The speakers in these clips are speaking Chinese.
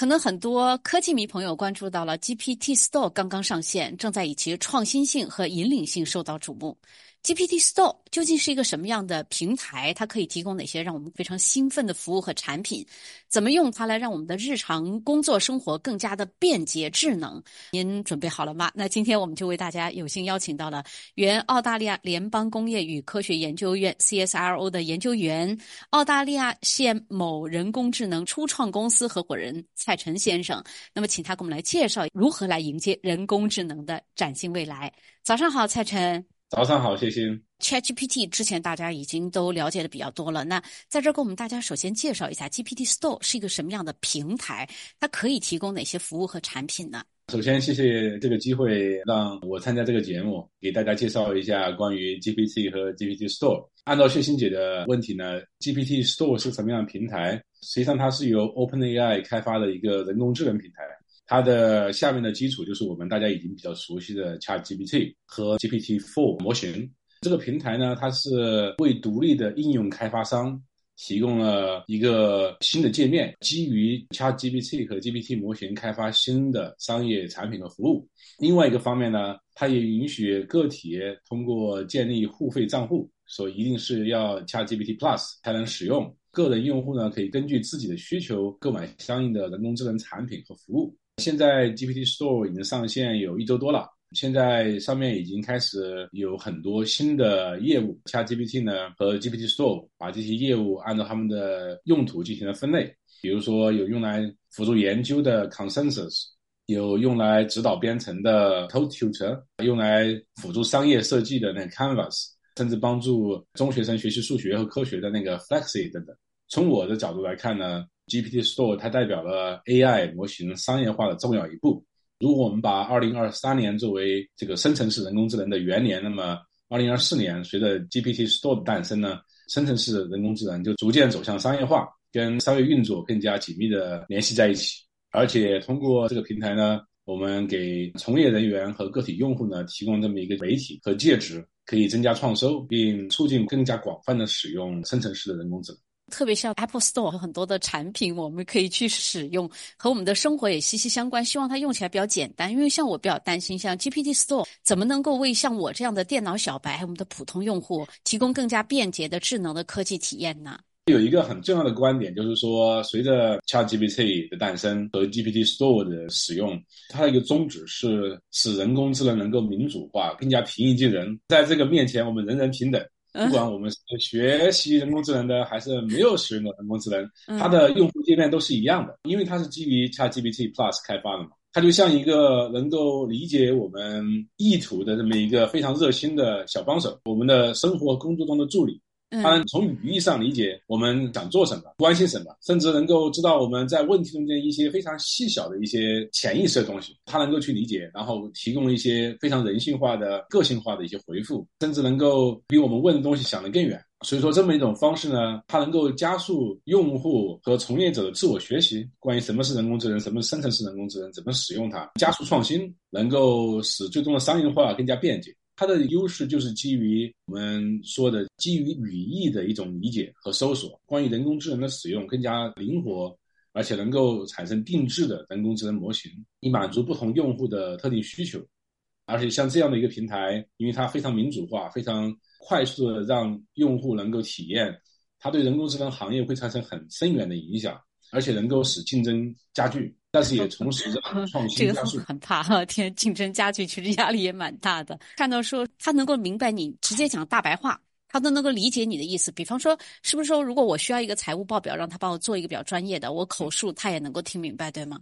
可能很多科技迷朋友关注到了 GPT Store 刚刚上线，正在以其创新性和引领性受到瞩目。GPT Store 究竟是一个什么样的平台？它可以提供哪些让我们非常兴奋的服务和产品？怎么用它来让我们的日常工作生活更加的便捷智能？您准备好了吗？那今天我们就为大家有幸邀请到了原澳大利亚联邦工业与科学研究院 CSRO 的研究员、澳大利亚县某人工智能初创公司合伙人蔡晨先生。那么，请他给我们来介绍如何来迎接人工智能的崭新未来。早上好，蔡晨。早上好，谢谢。ChatGPT 之前大家已经都了解的比较多了，那在这儿给我们大家首先介绍一下 GPT Store 是一个什么样的平台，它可以提供哪些服务和产品呢？首先，谢谢这个机会让我参加这个节目，给大家介绍一下关于 GPT 和 GPT Store。按照谢欣姐的问题呢，GPT Store 是什么样的平台？实际上，它是由 OpenAI 开发的一个人工智能平台。它的下面的基础就是我们大家已经比较熟悉的 ChatGPT 和 GPT-4 模型。这个平台呢，它是为独立的应用开发商提供了一个新的界面，基于 ChatGPT 和 GPT 模型开发新的商业产品和服务。另外一个方面呢，它也允许个体通过建立付费账户，所以一定是要 ChatGPT Plus 才能使用。个人用户呢，可以根据自己的需求购买相应的人工智能产品和服务。现在 GPT Store 已经上线有一周多了，现在上面已经开始有很多新的业务。ChatGPT 呢和 GPT Store 把这些业务按照他们的用途进行了分类，比如说有用来辅助研究的 Consensus，有用来指导编程的 Code Tutor，用来辅助商业设计的那个 Canvas，甚至帮助中学生学习数学和科学的那个 Flexi 等等。从我的角度来看呢。GPT Store 它代表了 AI 模型商业化的重要一步。如果我们把2023年作为这个生成式人工智能的元年，那么2024年随着 GPT Store 的诞生呢，生成式人工智能就逐渐走向商业化，跟商业运作更加紧密的联系在一起。而且通过这个平台呢，我们给从业人员和个体用户呢提供这么一个媒体和介质，可以增加创收，并促进更加广泛的使用生成式的人工智能。特别像 Apple Store 和很多的产品，我们可以去使用，和我们的生活也息息相关。希望它用起来比较简单，因为像我比较担心，像 GPT Store 怎么能够为像我这样的电脑小白，还有我们的普通用户提供更加便捷的智能的科技体验呢？有一个很重要的观点，就是说，随着 ChatGPT 的诞生和 GPT Store 的使用，它的一个宗旨是使人工智能能够民主化，更加平易近人。在这个面前，我们人人平等。不管我们是学习人工智能的，还是没有使用的人工智能，它的用户界面都是一样的，因为它是基于 ChatGPT Plus 开发的嘛，它就像一个能够理解我们意图的这么一个非常热心的小帮手，我们的生活工作中的助理。他从语义上理解我们想做什么，关心什么，甚至能够知道我们在问题中间一些非常细小的一些潜意识的东西，他能够去理解，然后提供一些非常人性化的、个性化的一些回复，甚至能够比我们问的东西想得更远。所以说，这么一种方式呢，它能够加速用户和从业者的自我学习，关于什么是人工智能，什么是生成式人工智能，怎么使用它，加速创新，能够使最终的商业化更加便捷。它的优势就是基于我们说的基于语义的一种理解和搜索，关于人工智能的使用更加灵活，而且能够产生定制的人工智能模型，以满足不同用户的特定需求。而且像这样的一个平台，因为它非常民主化，非常快速的让用户能够体验，它对人工智能行业会产生很深远的影响，而且能够使竞争加剧。但是也 同时创新加速，很怕哈，天竞争加剧，其实压力也蛮大的。看到说他能够明白你直接讲大白话，他都能够理解你的意思。比方说，是不是说如果我需要一个财务报表，让他帮我做一个比较专业的，我口述他也能够听明白，对吗？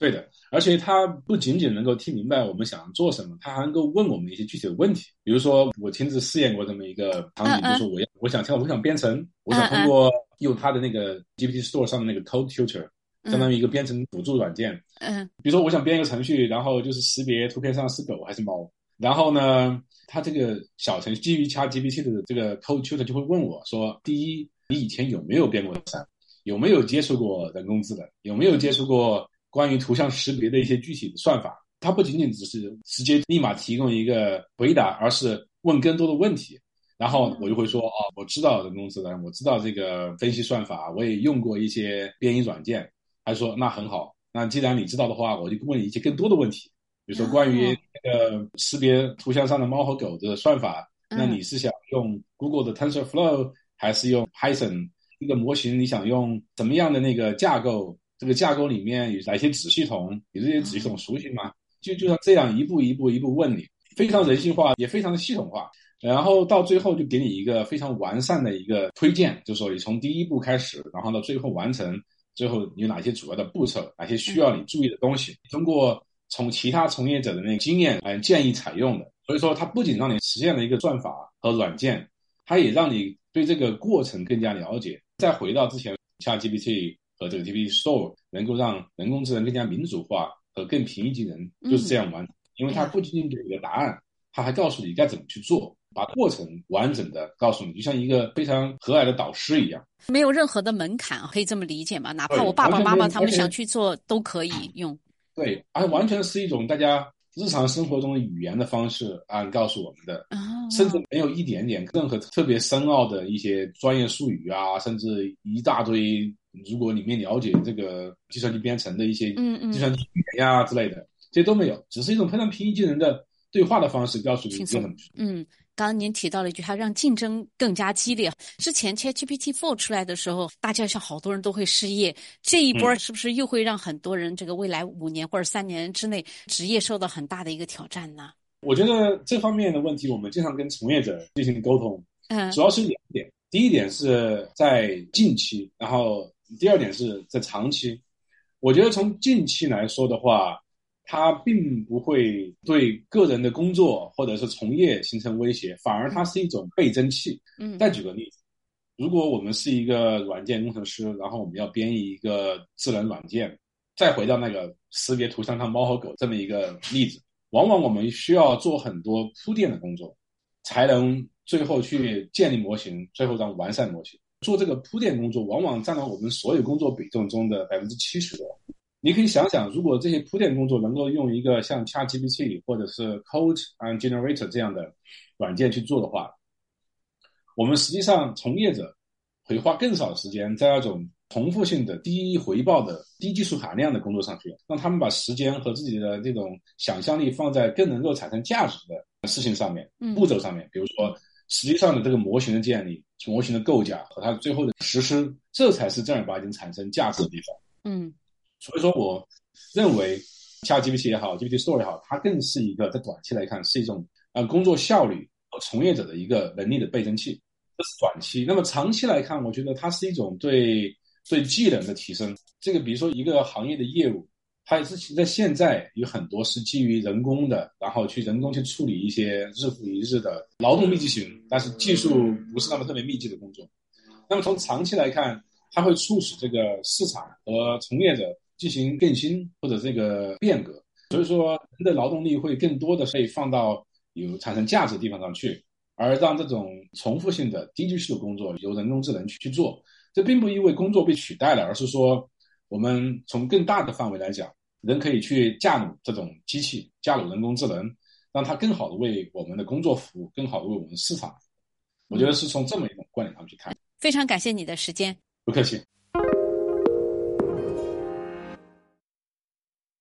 对的，而且他不仅仅能够听明白我们想做什么，他还能够问我们一些具体的问题。比如说，我亲自试验过这么一个场景，就是我要我想跳，我想编程，我想通过用他的那个 GPT Store 上的那个 Code Tutor。相当于一个编程辅助软件，嗯，比如说我想编一个程序，然后就是识别图片上是狗还是猫，然后呢，它这个小程序基于 ChatGPT 的这个 Code Tutor 就会问我说：第一，你以前有没有编过程？有没有接触过人工智能？有没有接触过关于图像识别的一些具体的算法？它不仅仅只是直接立马提供一个回答，而是问更多的问题，然后我就会说：哦，我知道人工智能，我知道这个分析算法，我也用过一些编译软件。他说：“那很好，那既然你知道的话，我就问你一些更多的问题，比如说关于那个识别图像上的猫和狗的算法，那你是想用 Google 的 TensorFlow 还是用 Python？一个模型你想用怎么样的那个架构？这个架构里面有哪些子系统？你这些子系统熟悉吗？就就像这样一步一步一步问你，非常人性化，也非常的系统化。然后到最后就给你一个非常完善的一个推荐，就是说你从第一步开始，然后到最后完成，最后有哪些主要的步骤，哪些需要你注意的东西，通过从其他从业者的那个经验来建议采用的。所以说，它不仅让你实现了一个算法和软件，它也让你对这个过程更加了解。再回到之前，ChatGPT 和这个 GPT Store 能够让人工智能更加民主化和更平易近人，就是这样完成。因为它不仅仅给你个答案，它还告诉你该怎么去做。把过程完整的告诉你，就像一个非常和蔼的导师一样，没有任何的门槛，可以这么理解吗？哪怕我爸爸妈妈他们想去做，都可以用。对，而完全是一种大家日常生活中的语言的方式啊，告诉我们的，甚至没有一点点任何特别深奥的一些专业术语啊，甚至一大堆，如果里面了解这个计算机编程的一些计算机语言呀之类的，这些都没有，只是一种非常平易近人的对话的方式，告诉你怎么嗯。刚刚您提到了一句，它让竞争更加激烈。之前 ChatGPT Four 出来的时候，大家像好多人都会失业，这一波是不是又会让很多人这个未来五年或者三年之内职业受到很大的一个挑战呢？我觉得这方面的问题，我们经常跟从业者进行沟通，嗯，主要是两点。第一点是在近期，然后第二点是在长期。我觉得从近期来说的话。它并不会对个人的工作或者是从业形成威胁，反而它是一种倍增器。嗯，再举个例子，如果我们是一个软件工程师，然后我们要编译一个智能软件，再回到那个识别图像上猫和狗这么一个例子，往往我们需要做很多铺垫的工作，才能最后去建立模型，最后让完善模型。做这个铺垫工作，往往占了我们所有工作比重中的百分之七十多。你可以想想，如果这些铺垫工作能够用一个像 ChatGPT 或者是 Code and Generator 这样的软件去做的话，我们实际上从业者会花更少的时间在那种重复性的、低回报的、低技术含量的工作上去，让他们把时间和自己的这种想象力放在更能够产生价值的事情上面、步骤上面。比如说，实际上的这个模型的建立、模型的构架和它最后的实施，这才是正儿八经产生价值的地方。嗯。所以说，我认为，ChatGPT 也好，GPT Store 也好，它更是一个在短期来看是一种呃工作效率和从业者的一个能力的倍增器，这是短期。那么长期来看，我觉得它是一种对对技能的提升。这个比如说一个行业的业务，它也是其实在现在有很多是基于人工的，然后去人工去处理一些日复一日的劳动密集型，但是技术不是那么特别密集的工作。那么从长期来看，它会促使这个市场和从业者。进行更新或者这个变革，所以说人的劳动力会更多的被放到有产生价值的地方上去，而让这种重复性的低技术的工作由人工智能去去做。这并不意味工作被取代了，而是说我们从更大的范围来讲，人可以去驾驭这种机器，驾驭人工智能，让它更好的为我们的工作服务，更好的为我们市场。我觉得是从这么一种观点上去看。非常感谢你的时间，不客气。